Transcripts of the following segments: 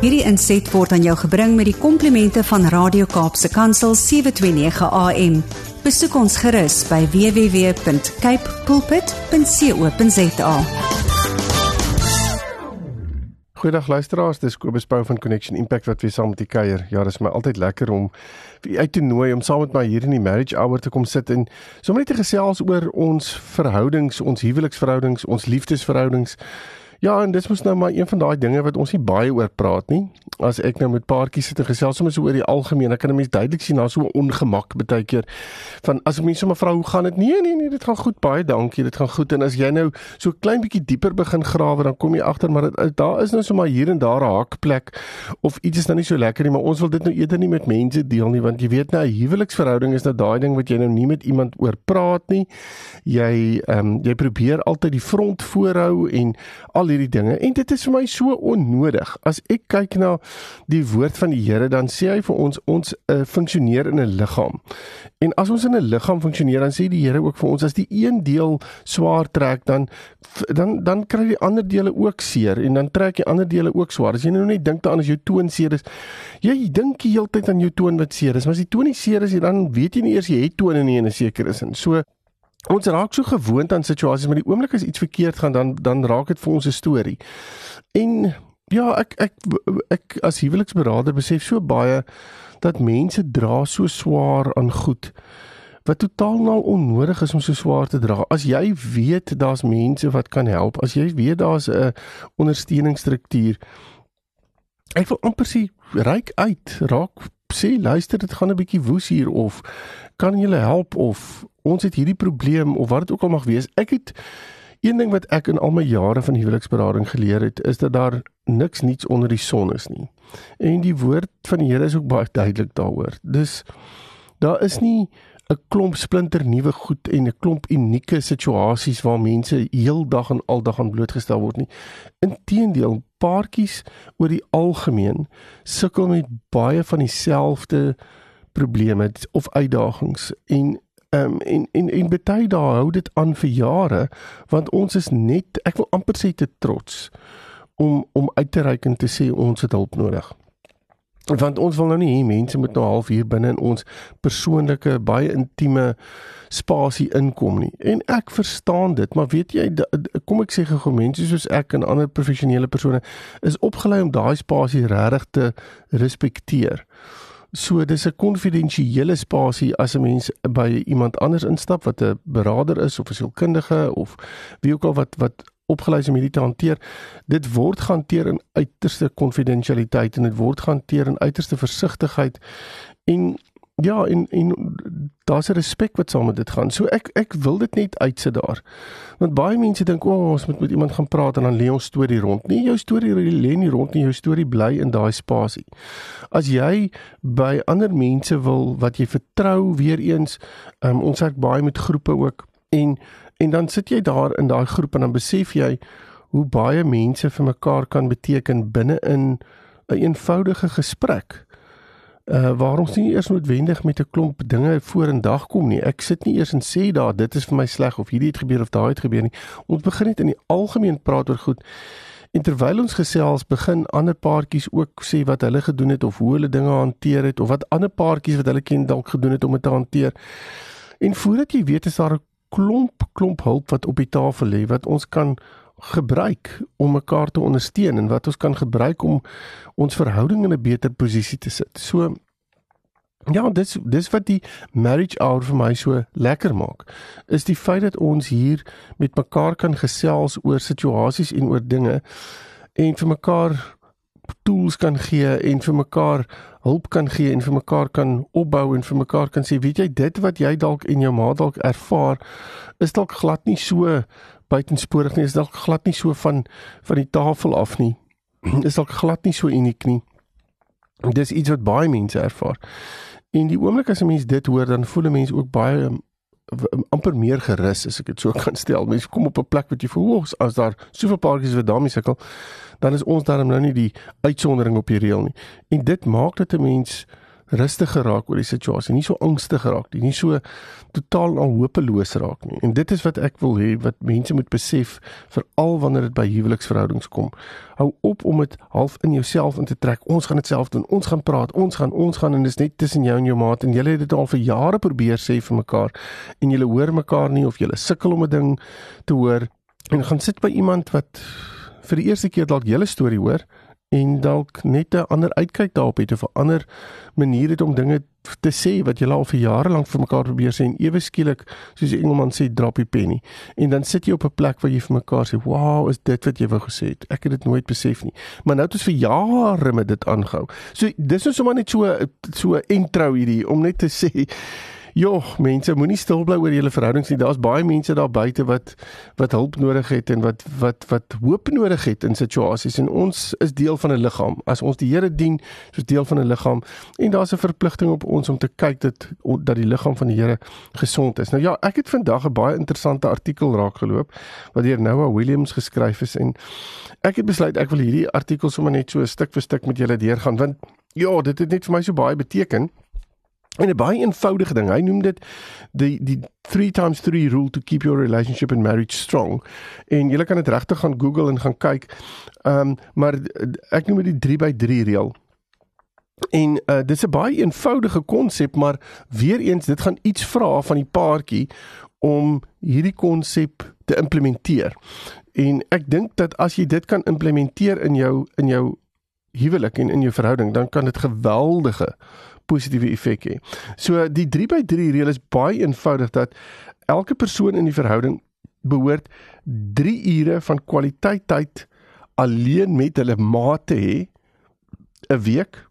Hierdie inset word aan jou gebring met die komplimente van Radio Kaapse Kansel 729 AM. Besoek ons gerus by www.cape pulpit.co.za. Goeiedag luisteraars, dis Kobus Pau van Connection Impact wat weer saam met die kuier. Ja, dis my altyd lekker om vir uit te nooi om saam met my hier in die Marriage Hour te kom sit en sommer net te gesels oor ons verhoudings, ons huweliksverhoudings, ons liefdesverhoudings. Ja, en dis mos nou maar een van daai dinge wat ons nie baie oor praat nie. As ek nou met paartjies sit en gesels sommer so oor die algemeen, dan kan 'n mens duidelik sien daar's so 'n ongemak baie keer van as ek mense sommer vra hoe gaan dit? Nee, nee, nee, dit gaan goed, baie dankie, dit gaan goed. En as jy nou so klein bietjie dieper begin grawe, dan kom jy agter maar dit daar is nou sommer hier en daar 'n haakplek of iets is nou nie so lekker nie, maar ons wil dit nou eerder nie met mense deel nie, want jy weet nou 'n huweliksverhouding is nou daai ding wat jy nou nie met iemand oor praat nie. Jy ehm um, jy probeer altyd die front voorhou en al hierdie dinge en dit is vir my so onnodig. As ek kyk na die woord van die Here dan sê hy vir ons ons uh, funksioneer in 'n liggaam. En as ons in 'n liggaam funksioneer dan sê die Here ook vir ons as die een deel swaar trek dan dan dan kry die ander dele ook seer en dan trek die ander dele ook swaar. As jy nou net dink daaraan as jou toon seer is, jy dink die hele tyd aan jou toon wat seer is, maar as die toon nie seer is nie dan weet jy nie eers jy het tone nie in 'n sekere sin. So Ons raak so gewoond aan situasies, maar die oomblik as iets verkeerd gaan, dan dan raak dit vir ons 'n storie. En ja, ek ek ek as huweliksberader besef so baie dat mense dra so swaar aan goed wat totaal nou onnodig is om so swaar te dra. As jy weet daar's mense wat kan help, as jy weet daar's 'n ondersteuningsstruktuur. Ek wil amper sê ryk uit, raak sê luister dit gaan 'n bietjie woes hier of kan julle help of ons het hierdie probleem of wat dit ook al mag wees. Ek het een ding wat ek in al my jare van huweliksberading geleer het, is dat daar niks niets onder die son is nie. En die woord van die Here is ook baie duidelik daaroor. Dus daar is nie 'n klomp splinter nuwe goed en 'n klomp unieke situasies waar mense heeldag en aldag aan blootgestel word nie. Inteendeel, paartjies oor die algemeen sukkel met baie van dieselfde probleme of uitdagings en Ehm um, en en en baie daar hou dit aan vir jare want ons is net ek wil amper sê te trots om om uit te reik en te sê ons het hulp nodig. Want ons wil nou nie hê mense moet nou half hier binne in ons persoonlike baie intieme spasie inkom nie. En ek verstaan dit, maar weet jy kom ek sê gou mense soos ek en ander professionele persone is opgelei om daai spasie regtig te respekteer. So dis 'n konfidensiële spasie as 'n mens by iemand anders instap wat 'n beraader is of 'n sielkundige of wie ook al wat wat opgelei is om hierdie te hanteer. Dit word gehanteer in uiterste konfidensialiteit en dit word gehanteer in uiterste versigtigheid en Ja, en en daar's 'n respek wat saam met dit gaan. So ek ek wil dit net uitsit daar. Want baie mense dink o, oh, ons moet met iemand gaan praat en dan lê ons storie rond. Nee, jou storie lê nie rond nie, jou storie bly in daai spasie. As jy by ander mense wil wat jy vertrou weer eens, um, ons werk baie met groepe ook en en dan sit jy daar in daai groep en dan besef jy hoe baie mense vir mekaar kan beteken binne in 'n een eenvoudige gesprek uh waar ons nie eers noodwendig met 'n klomp dinge voor in dag kom nie. Ek sit nie eers en sê daar dit is vir my sleg of hierdie het gebeur of daai het gebeur nie. Ons begin net in die algemeen praat oor goed. En terwyl ons gesels, begin ander paartjies ook sê wat hulle gedoen het of hoe hulle dinge hanteer het of wat ander paartjies wat hulle ken dalk gedoen het om dit te hanteer. En voordat jy weet is daar 'n klomp klomp hulp wat op die tafel lê wat ons kan gebruik om mekaar te ondersteun en wat ons kan gebruik om ons verhouding in 'n beter posisie te sit. So ja, dis dis wat die marriage hour vir my so lekker maak. Is die feit dat ons hier met mekaar kan gesels oor situasies en oor dinge en vir mekaar tools kan gee en vir mekaar hulp kan gee en vir mekaar kan opbou en vir mekaar kan sê weet jy dit wat jy dalk en jou ma dalk ervaar is dalk glad nie so buitensporig nie. Is dalk glad nie so van van die tafel af nie. Is dalk glad nie so uniek nie. Dis iets wat baie mense ervaar. En die oomblik as 'n mens dit hoor, dan voel 'n mens ook baie um, amper meer gerus as ek dit so kan stel. Mense kom op 'n plek wat jy voel as daar soveel paartjies wat daarmee sukkel, dan is ons daarom nou nie die uitsondering op die reël nie. En dit maak dat 'n mens rustiger raak oor die situasie, nie so angstig raak nie, nie so totaal al hopeloos raak nie. En dit is wat ek wil hê wat mense moet besef veral wanneer dit by huweliksverhoudings kom. Hou op om dit half in jouself in te trek. Ons gaan dit self doen. Ons gaan praat. Ons gaan ons gaan en dit is net tussen jou en jou maat en julle het dit al vir jare probeer sê vir mekaar en julle hoor mekaar nie of julle sukkel om 'n ding te hoor en gaan sit by iemand wat vir die eerste keer dalk julle storie hoor en dalk net 'n ander uitkyk daarop het of 'n ander manier het om dinge te sê wat jy al vir jare lank vir mekaar probeer sê en ewe skielik soos die Engelman sê drop die penny. En dan sit jy op 'n plek waar jy vir mekaar sê wow is dit wat jy wou gesê het? Ek het dit nooit besef nie. Maar nou het ons vir jare met dit aangehou. So dis is sommer net so so intro hierdie om net te sê Ja, mense, moenie stil bly oor julle verhoudings nie. Daar's baie mense daar buite wat wat hulp nodig het en wat wat wat hoop nodig het in situasies en ons is deel van 'n liggaam. As ons die Here dien, soos deel van 'n liggaam en daar's 'n verpligting op ons om te kyk dat dat die liggaam van die Here gesond is. Nou ja, ek het vandag 'n baie interessante artikel raakgeloop wat deur Noah Williams geskryf is en ek het besluit ek wil hierdie artikel sommer net so stuk vir stuk met julle deurgaan want ja, dit het net vir my so baie beteken. En 'n baie eenvoudige ding. Hy noem dit die die 3 times 3 rule to keep your relationship and marriage strong. En jy kan dit regtig gaan Google en gaan kyk. Ehm um, maar ek noem dit die 3 by 3 reël. En uh, dit is 'n baie eenvoudige konsep, maar weer eens dit gaan iets vra van die paartjie om hierdie konsep te implementeer. En ek dink dat as jy dit kan implementeer in jou in jou huwelik en in jou verhouding, dan kan dit geweldige positiewe effek hê. So die 3 by 3 reël is baie eenvoudig dat elke persoon in die verhouding behoort 3 ure van kwaliteit tyd alleen met hulle maat te hê 'n week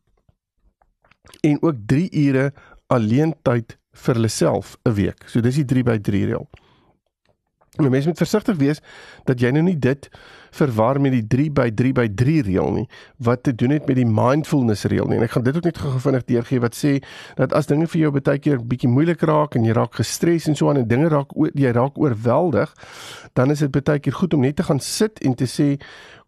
en ook 3 ure alleen tyd vir hulle self 'n week. So dis die 3 by 3 reël. Maar mens moet versigtig wees dat jy nou nie dit verwar met die 3 by 3 by 3 reël nie wat te doen het met die mindfulness reël nie. En ek gaan dit ook net gou vinnig deurgee wat sê dat as dinge vir jou baie keer bietjie moeilik raak en jy raak gestres en so aan en dinge raak jy raak oorweldig, dan is dit baie keer goed om net te gaan sit en te sê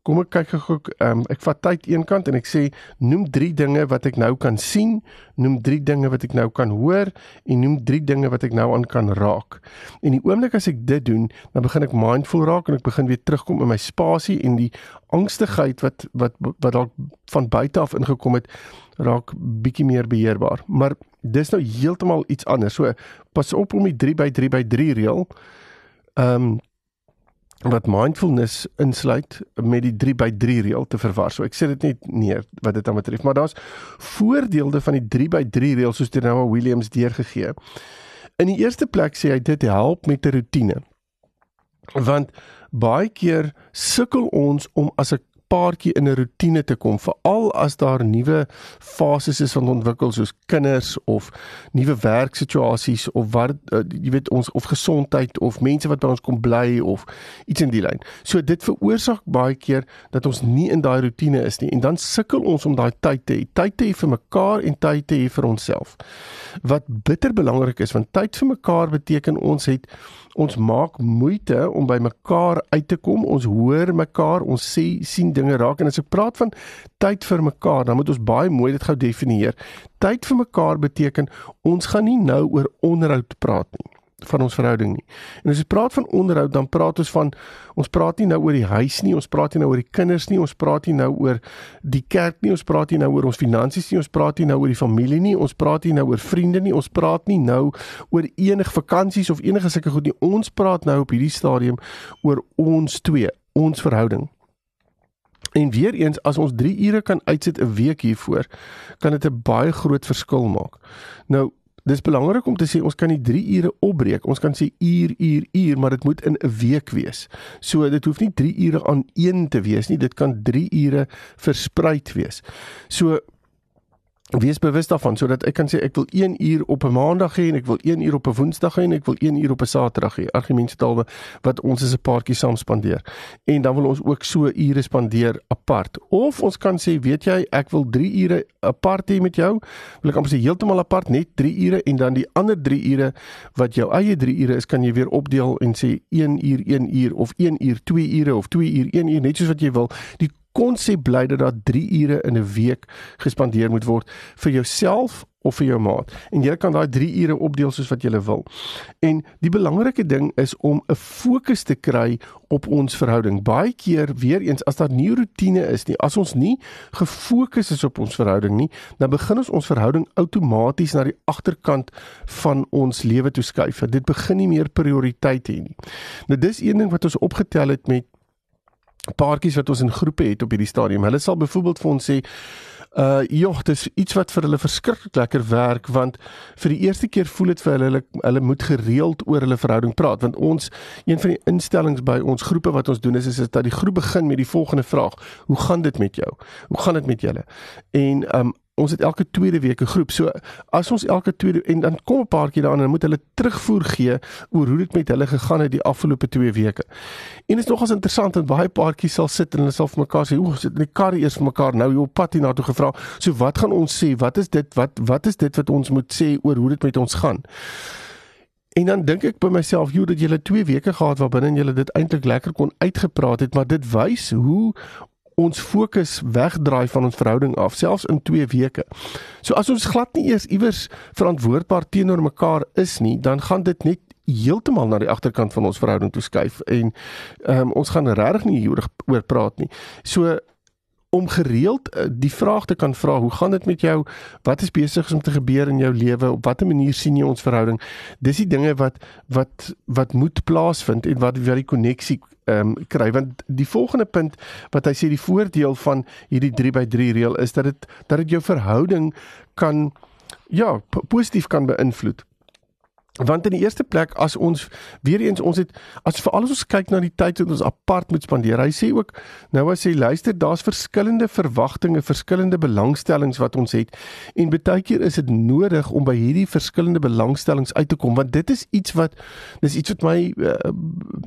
Kom ek kyk gou um, ek vat tyd eenkant en ek sê noem 3 dinge wat ek nou kan sien, noem 3 dinge wat ek nou kan hoor en noem 3 dinge wat ek nou aan kan raak. En die oomblik as ek dit doen, dan begin ek mindful raak en ek begin weer terugkom in my spasie en die angstigheid wat wat wat dalk van buite af ingekom het, raak bietjie meer beheerbaar. Maar dis nou heeltemal iets anders. So pas op om die 3 by 3 by 3 reël. Ehm um, wat mindfulness insluit met die 3 by 3 reël te verwar. So ek sê dit net neer wat dit dan betref, maar daar's voordele van die 3 by 3 reël soos dit nou Williams deurgegee. In die eerste plek sê hy dit help met 'n rotine. Want baie keer sukkel ons om as 'n paartjie in 'n rotine te kom, veral as daar nuwe fases is van ontwikkel soos kinders of nuwe werksituasies of wat uh, jy weet ons of gesondheid of mense wat by ons kom bly of iets in die lyn. So dit veroorsaak baie keer dat ons nie in daai rotine is nie en dan sukkel ons om daai tyd te hê, tyd te hê vir mekaar en tyd te hê vir onsself. Wat bitter belangrik is want tyd vir mekaar beteken ons het ons maak moeite om by mekaar uit te kom. Ons hoor mekaar, ons sê sien dinge raak en as ek praat van tyd vir mekaar, dan moet ons baie mooi dit gou definieer. Tyd vir mekaar beteken ons gaan nie nou oor onderhoud praat nie van ons verhouding nie. En as jy praat van onderhoud, dan praat ons van ons praat nie nou oor die huis nie, ons praat nie nou oor die kinders nie, ons praat nie nou oor die kerk nie, ons praat nie nou oor ons finansies nie, ons praat nie nou oor die familie nie, ons praat nie nou oor vriende nie, ons praat nie nou oor enige vakansies of enige sulke goed nie. Ons praat nou op hierdie stadium oor ons twee, ons verhouding. En weer eens as ons 3 ure kan uitsit 'n week hiervoor, kan dit 'n baie groot verskil maak. Nou Dis belangrik om te sê ons kan nie 3 ure opbreek. Ons kan sê uur uur uur, maar dit moet in 'n week wees. So dit hoef nie 3 ure aan een te wees nie. Dit kan 3 ure versprei wees. So wees bewus daarvan sodat ek kan sê ek wil 1 uur op 'n maandag hê en ek wil 1 uur op 'n woensdag hê en ek wil 1 uur op 'n saterdag hê. Argumentetalwe wat ons as 'n paartjie saam spandeer. En dan wil ons ook so ure spandeer apart. Of ons kan sê, weet jy, ek wil 3 ure apart hê met jou. Wil ek amper sê heeltemal apart, net 3 ure en dan die ander 3 ure wat jou eie 3 ure is, kan jy weer opdeel en sê 1 uur 1 uur of 1 uur 2 ure of 2 uur 1 uur net soos wat jy wil. Die konsep bly dat daar 3 ure in 'n week gespandeer moet word vir jouself of vir jou maat en jy kan daai 3 ure opdeel soos wat jy wil. En die belangrike ding is om 'n fokus te kry op ons verhouding. Baie keer weer eens as daar nie rotine is nie, as ons nie gefokus is op ons verhouding nie, dan begin ons ons verhouding outomaties na die agterkant van ons lewe toe skuif. Dit begin nie meer prioriteit hê nie. Nou dis een ding wat ons opgetel het met paartjies wat ons in groepe het op hierdie stadium. Hulle sal byvoorbeeld vir ons sê Uh joh, dis iets wat vir hulle verskriklik lekker werk want vir die eerste keer voel dit vir hulle hulle, hulle moet gereeld oor hulle verhouding praat want ons een van die instellings by ons groepe wat ons doen is is dat die groep begin met die volgende vraag: Hoe gaan dit met jou? Hoe gaan dit met julle? En um ons het elke tweede week 'n groep. So as ons elke tweede en dan kom 'n paar keer daaraan en moet hulle terugvoer gee oor hoe dit met hulle gegaan het die afgelope 2 weke. En dit is nogals interessant dat baie paartjies sal sit en hulle sal vir mekaar sê, "Oek, sit in die kar eers vir mekaar nou hier op pad hier na toe gevra. So wat gaan ons sê? Wat is dit? Wat wat is dit wat ons moet sê oor hoe dit met ons gaan?" En dan dink ek by myself, "Joe, dat jy het 2 weke gehad waarbinne jy dit eintlik lekker kon uitgepraat het, maar dit wys hoe ons fokus wegdraai van ons verhouding af selfs in 2 weke. So as ons glad nie eers iewers verantwoordbaar teenoor mekaar is nie, dan gaan dit net heeltemal na die agterkant van ons verhouding toe skuif en um, ons gaan regtig nie hieroor oor praat nie. So om gereeld uh, die vraag te kan vra, hoe gaan dit met jou? Wat is besig om te gebeur in jou lewe? Op watter manier sien jy ons verhouding? Dis die dinge wat wat wat moet plaasvind en wat wat die koneksie ehm um, kry want die volgende punt wat hy sê die voordeel van hierdie 3 by 3 reël is dat dit dat dit jou verhouding kan ja positief kan beïnvloed. Want in die eerste plek as ons weer eens ons het as veral as ons kyk na die tyd wat ons apart moet spandeer. Hy sê ook nou as hy luister, daar's verskillende verwagtinge, verskillende belangstellings wat ons het en baie keer is dit nodig om by hierdie verskillende belangstellings uit te kom want dit is iets wat dis iets wat my uh,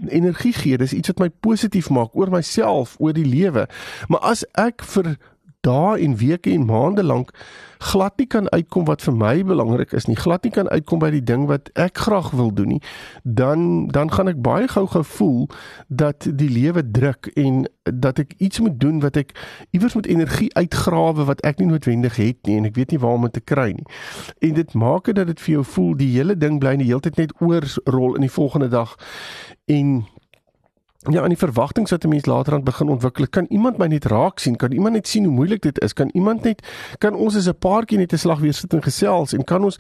energie gee, dis iets wat my positief maak oor myself, oor die lewe. Maar as ek vir dae en weke en maande lank glad nie kan uitkom wat vir my belangrik is nie, glad nie kan uitkom by die ding wat ek graag wil doen nie, dan dan gaan ek baie gou-gou voel dat die lewe druk en dat ek iets moet doen wat ek iewers met energie uitgrawe wat ek nie noodwendig het nie en ek weet nie waar om dit te kry nie. En dit maak dit dat dit vir jou voel die hele ding bly die hele tyd net oorrol in die volgende dag en Ja, en die verwagtinge wat 'n mens later aan begin ontwikkel, kan iemand my net raak sien? Kan iemand net sien hoe moeilik dit is? Kan iemand net kan ons as 'n paartjie net 'n slag weer sit en gesels en kan ons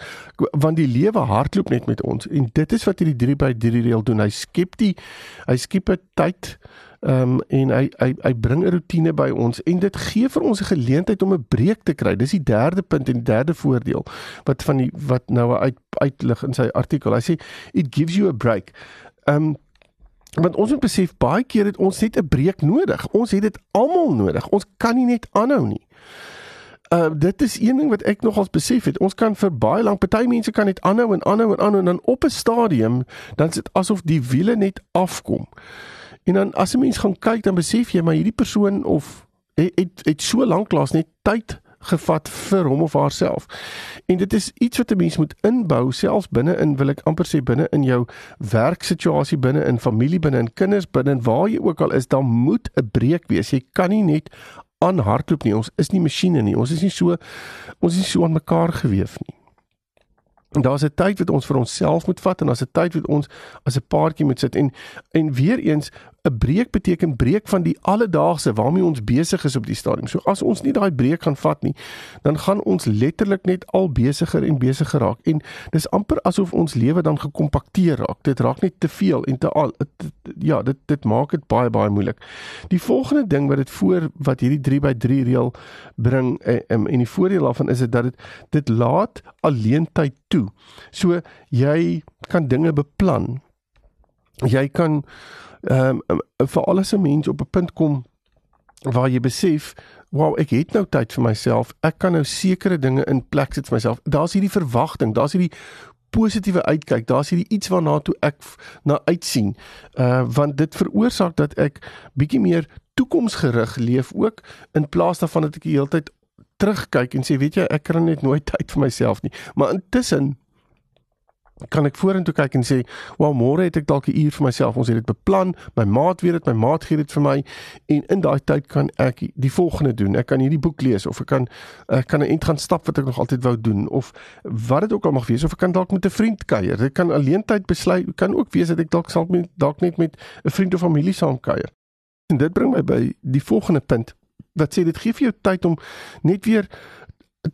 want die lewe hardloop net met ons. En dit is wat hierdie 3 by 3 reël doen. Hy skep die hy skep 'n tyd ehm um, en hy hy hy bring 'n rotine by ons en dit gee vir ons 'n geleentheid om 'n breek te kry. Dis die derde punt en die derde voordeel wat van die wat nou uit uitlig in sy artikel. Hy sê it gives you a break. Ehm um, want ons moet besef baie keer het ons net 'n breek nodig. Ons het dit almal nodig. Ons kan nie net aanhou nie. Uh dit is een ding wat ek nogals besef het. Ons kan vir baie lank party mense kan net aanhou en aanhou en aanhou en dan op 'n stadium dan is dit asof die wiele net afkom. En dan as 'n mens gaan kyk dan besef jy maar hierdie persoon of het het, het so lank lank net tyd gevat vir hom of haarself. En dit is iets wat 'n mens moet inbou selfs binne in wil ek amper sê binne in jou werksituasie binne in familie binne in kinders binne waar jy ook al is, dan moet 'n breek wees. Jy kan nie net aanhardloop nie. Ons is nie masjiene nie. Ons is nie so ons is nie so aan mekaar gewewe nie. En daar's 'n tyd wat ons vir onsself moet vat en daar's 'n tyd wat ons as 'n paartjie moet sit en en weer eens 'n breek beteken breek van die alledaagse waarmee ons besig is op die stadium. So as ons nie daai breek gaan vat nie, dan gaan ons letterlik net al besigger en besigger raak en dis amper asof ons lewe dan gekompakteer raak. Dit raak net te veel en te al ja, dit dit maak dit baie baie moeilik. Die volgende ding wat dit voor wat hierdie 3 by 3 reël bring en, eh, en die voordeel daarvan is dit dat dit dit laat alleen tyd toe. So jy kan dinge beplan. Jy kan ehm um, vir alles 'n mens op 'n punt kom waar jy besef, wow, ek het nou tyd vir myself. Ek kan nou sekere dinge in plek sit vir myself. Daar's hierdie verwagting, daar's hierdie positiewe uitkyk. Daar's hierdie iets waarna toe ek na uitsien. Uh want dit veroorsaak dat ek bietjie meer toekomsgerig leef ook in plaas daarvan dat ek die hele tyd terugkyk en sê weet jy ek kry net nooit tyd vir myself nie. Maar intussen kan ek vorentoe kyk en sê, "Wel, môre het ek dalk 'n uur vir myself. Ons het dit beplan. My maat weet dit, my maat gee dit vir my en in daai tyd kan ek die volgende doen. Ek kan hierdie boek lees of ek kan ek kan 'n ent gaan stap wat ek nog altyd wou doen of wat dit ook al mag wees of ek kan dalk met 'n vriend kuier. Dit kan alleentyd besluit kan ook wees dat ek dalk sal met dalk net met 'n vriend of familie saam kuier. En dit bring my by die volgende punt wat sê dit gee vir jou tyd om net weer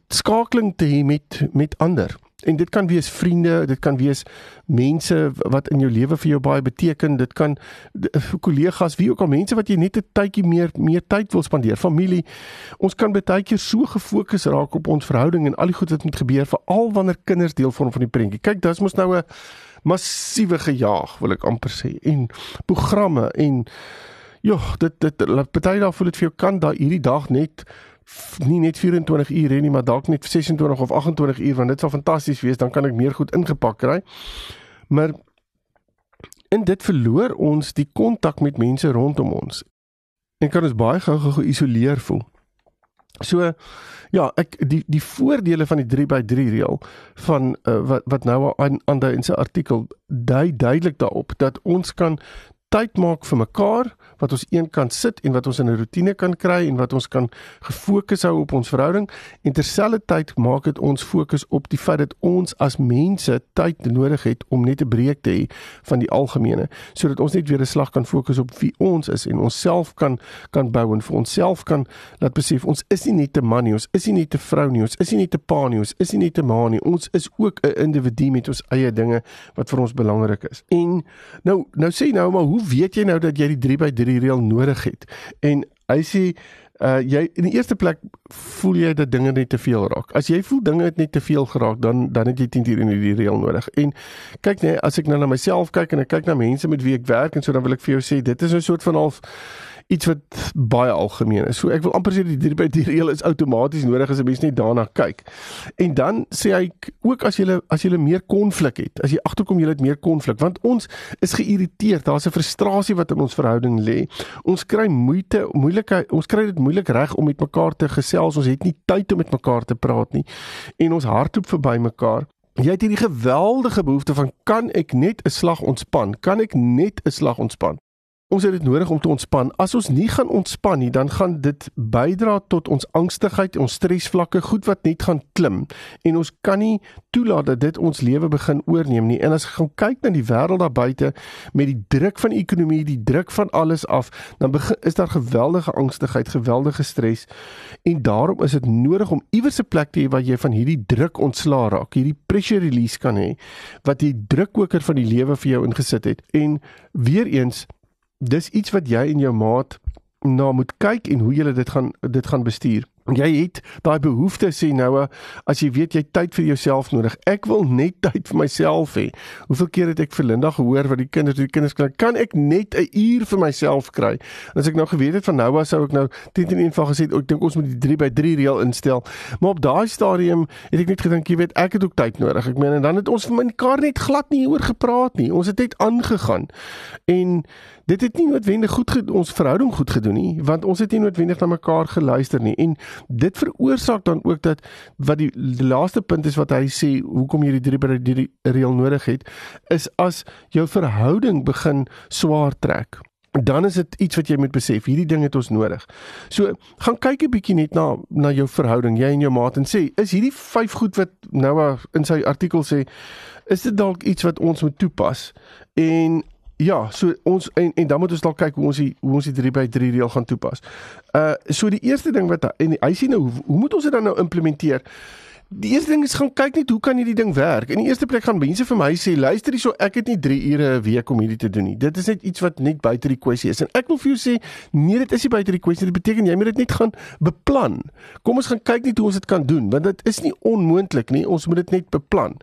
skakeling te hê met met ander. En dit kan wees vriende, dit kan wees mense wat in jou lewe vir jou baie beteken, dit kan kollegas, wie ook al mense wat jy net 'n tydjie meer meer tyd wil spandeer, familie. Ons kan baie keer so gefokus raak op ons verhouding en al die goed wat moet gebeur veral wanneer kinders deel vorm van die prentjie. Kyk, dis mos nou 'n massiewe gejaag, wil ek amper sê, en programme en ja, dit dit party daar voel dit vir jou kan daai hierdie dag net nie net 24 uur hê nie, maar dalk net 26 of 28 uur want dit sal fantasties wees, dan kan ek meer goed ingepak kry. Maar en dit verloor ons die kontak met mense rondom ons. En kan ons baie gou geïsoleer voel. So ja, ek die die voordele van die 3x3 reël van uh, wat wat nou aan daai in sy artikel dui duidelik daarop dat ons kan tyd maak vir mekaar wat ons een kan sit en wat ons in 'n rotine kan kry en wat ons kan gefokus hou op ons verhouding. En terselfdertyd maak dit ons fokus op die feit dat ons as mense tyd nodig het om net 'n breek te hê van die algemene sodat ons net weer 'n slag kan fokus op wie ons is en onsself kan kan bou en vir onsself kan laat besef ons is nie net 'n man nie ons is nie net 'n vrou nie ons is nie net 'n pa nie ons is nie net 'n ma nie ons is ook 'n individu met ons eie dinge wat vir ons belangrik is. En nou nou sê nou maar hoe hoe weet jy nou dat jy die 3x3 reël nodig het? En hy sê uh jy in die eerste plek voel jy dat dinge net te veel raak. As jy voel dinge het net te veel geraak, dan dan het jy 10 uur in die reël nodig. En kyk net, as ek nou na myself kyk en ek kyk na mense met wie ek werk en so dan wil ek vir jou sê dit is 'n soort van half iets wat baie algemeen is. So ek wil amper sê die 3 by 3 reël is outomaties nodig as 'n mens net daarna kyk. En dan sê hy ook as jy as jy meer konflik het, as jy agterkom jy het meer konflik want ons is geïrriteerd. Daar's 'n frustrasie wat in ons verhouding lê. Ons kry moeite, moeilikheid, ons kry dit moeilik reg om met mekaar te gesels. Ons het nie tyd om met mekaar te praat nie. En ons hardloop verby mekaar. Jy het hierdie geweldige behoefte van kan ek net 'n slag ontspan? Kan ek net 'n slag ontspan? Ons het dit nodig om te ontspan. As ons nie gaan ontspan nie, dan gaan dit bydra tot ons angstigheid, ons stresvlakke, goed wat net gaan klim en ons kan nie toelaat dat dit ons lewe begin oorneem nie. En as jy gaan kyk na die wêreld daar buite met die druk van die ekonomie, die druk van alles af, dan begin, is daar geweldige angstigheid, geweldige stres. En daarom is dit nodig om iewers 'n plek te hê waar jy van hierdie druk ontslaa raak, hierdie pressure release kan hê wat die drukkoker van die lewe vir jou ingesit het. En weer eens dis iets wat jy en jou maat na moet kyk en hoe jy dit gaan dit gaan bestuur. Jy het daai behoefte sê nou as jy weet jy tyd vir jouself nodig. Ek wil net tyd vir myself hê. Hoeveel keer het ek vir Linda gehoor wat die kinders die kinders kan kan ek net 'n uur vir myself kry? En as ek nou geweet het van Noah sou ek nou teen in eenvoudig gesê ek dink ons moet die 3 by 3 reël instel. Maar op daai stadium het ek net gedink jy weet ek het ook tyd nodig. Ek meen en dan het ons vir mekaar net glad nie oor gepraat nie. Ons het net aangegaan. En dit het nie noodwendig goed ons verhouding goed gedoen nie want ons het nie noodwendig na mekaar geluister nie en dit veroorsaak dan ook dat wat die, die laaste punt is wat hy sê hoekom jy die drie by die reël nodig het is as jou verhouding begin swaar trek dan is dit iets wat jy moet besef hierdie ding het ons nodig. So gaan kyk 'n bietjie net na na jou verhouding jy en jou maat en sê is hierdie vyf goed wat Noah in sy artikel sê is dit dalk iets wat ons moet toepas en Ja, so ons en en dan moet ons dalk kyk hoe ons die hoe ons die 3 by 3 reël gaan toepas. Uh so die eerste ding wat en hy sê nou hoe, hoe moet ons dit dan nou implementeer? Die eerste ding is gaan kyk net hoe kan hierdie ding werk. In die eerste plek gaan mense vir my sê, luister hierso, ek het nie 3 ure 'n week om hierdie te doen nie. Dit is net iets wat net buite die kwessie is. En ek wil vir jou sê, nee, dit is nie buite die kwessie. Dit beteken jy moet dit net gaan beplan. Kom ons gaan kyk net hoe ons dit kan doen, want dit is nie onmoontlik nie. Ons moet dit net beplan.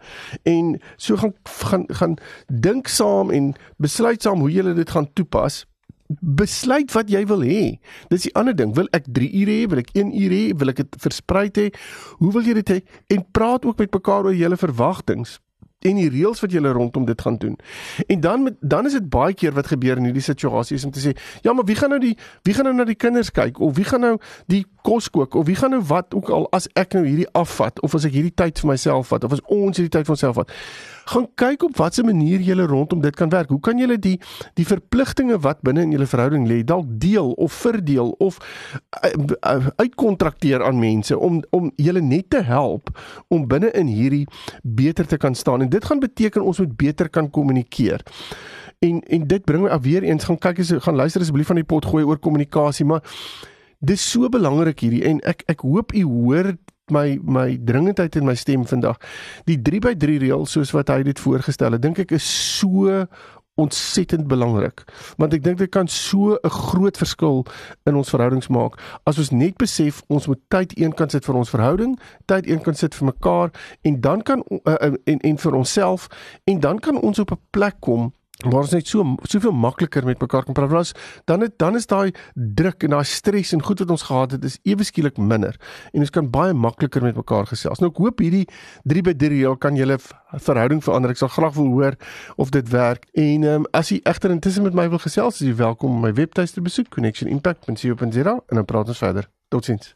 En so gaan gaan gaan dink saam en besluit saam hoe jy dit gaan toepas besluit wat jy wil hê. Dis die ander ding. Wil ek 3 ure hê? Wil ek 1 uur hê? Wil ek dit versprei hê? Hoe wil jy dit hê? En praat ook met mekaar oor julle verwagtinge en die reëls wat julle rondom dit gaan doen. En dan met dan is dit baie keer wat gebeur in hierdie situasies om te sê, ja, maar wie gaan nou die wie gaan nou na die kinders kyk of wie gaan nou die kos kook of wie gaan nou wat ook al as ek nou hierdie afvat of as ek hierdie tyd vir myself vat of as ons hierdie tyd vir onsself vat gaan kyk op watter manier jy rondom dit kan werk. Hoe kan jy die die verpligtinge wat binne in julle verhouding lê dalk deel of verdeel of uh, uh, uitkontrakteer aan mense om om julle net te help om binne in hierdie beter te kan staan. En dit gaan beteken ons moet beter kan kommunikeer. En en dit bring my weer eens gaan kyk as gaan luister asseblief van die pot gooi oor kommunikasie, maar dis so belangrik hierdie en ek ek hoop u hoor my my dringendheid in my stem vandag. Die 3 by 3 reël soos wat hy dit voorgestel het, dink ek is so ontsettend belangrik. Want ek dink dit kan so 'n groot verskil in ons verhoudings maak. As ons net besef ons moet tyd eenkant sit vir ons verhouding, tyd eenkant sit vir mekaar en dan kan uh, en en vir onsself en dan kan ons op 'n plek kom waar ons net so soveel makliker met mekaar kan praat. Was dan het, dan is daai druk en daai stres en goed wat ons gehad het is ewe skielik minder en ons kan baie makliker met mekaar gesels. Nou ek hoop hierdie 3 by 3 reël kan julle verhouding verander. Ek sal graag wil hoor of dit werk. En ehm um, as jy egter intussen met my wil gesels, is jy welkom om my webtuiste te besoek connectionimpact.co.za en dan praat ons verder. Totsiens.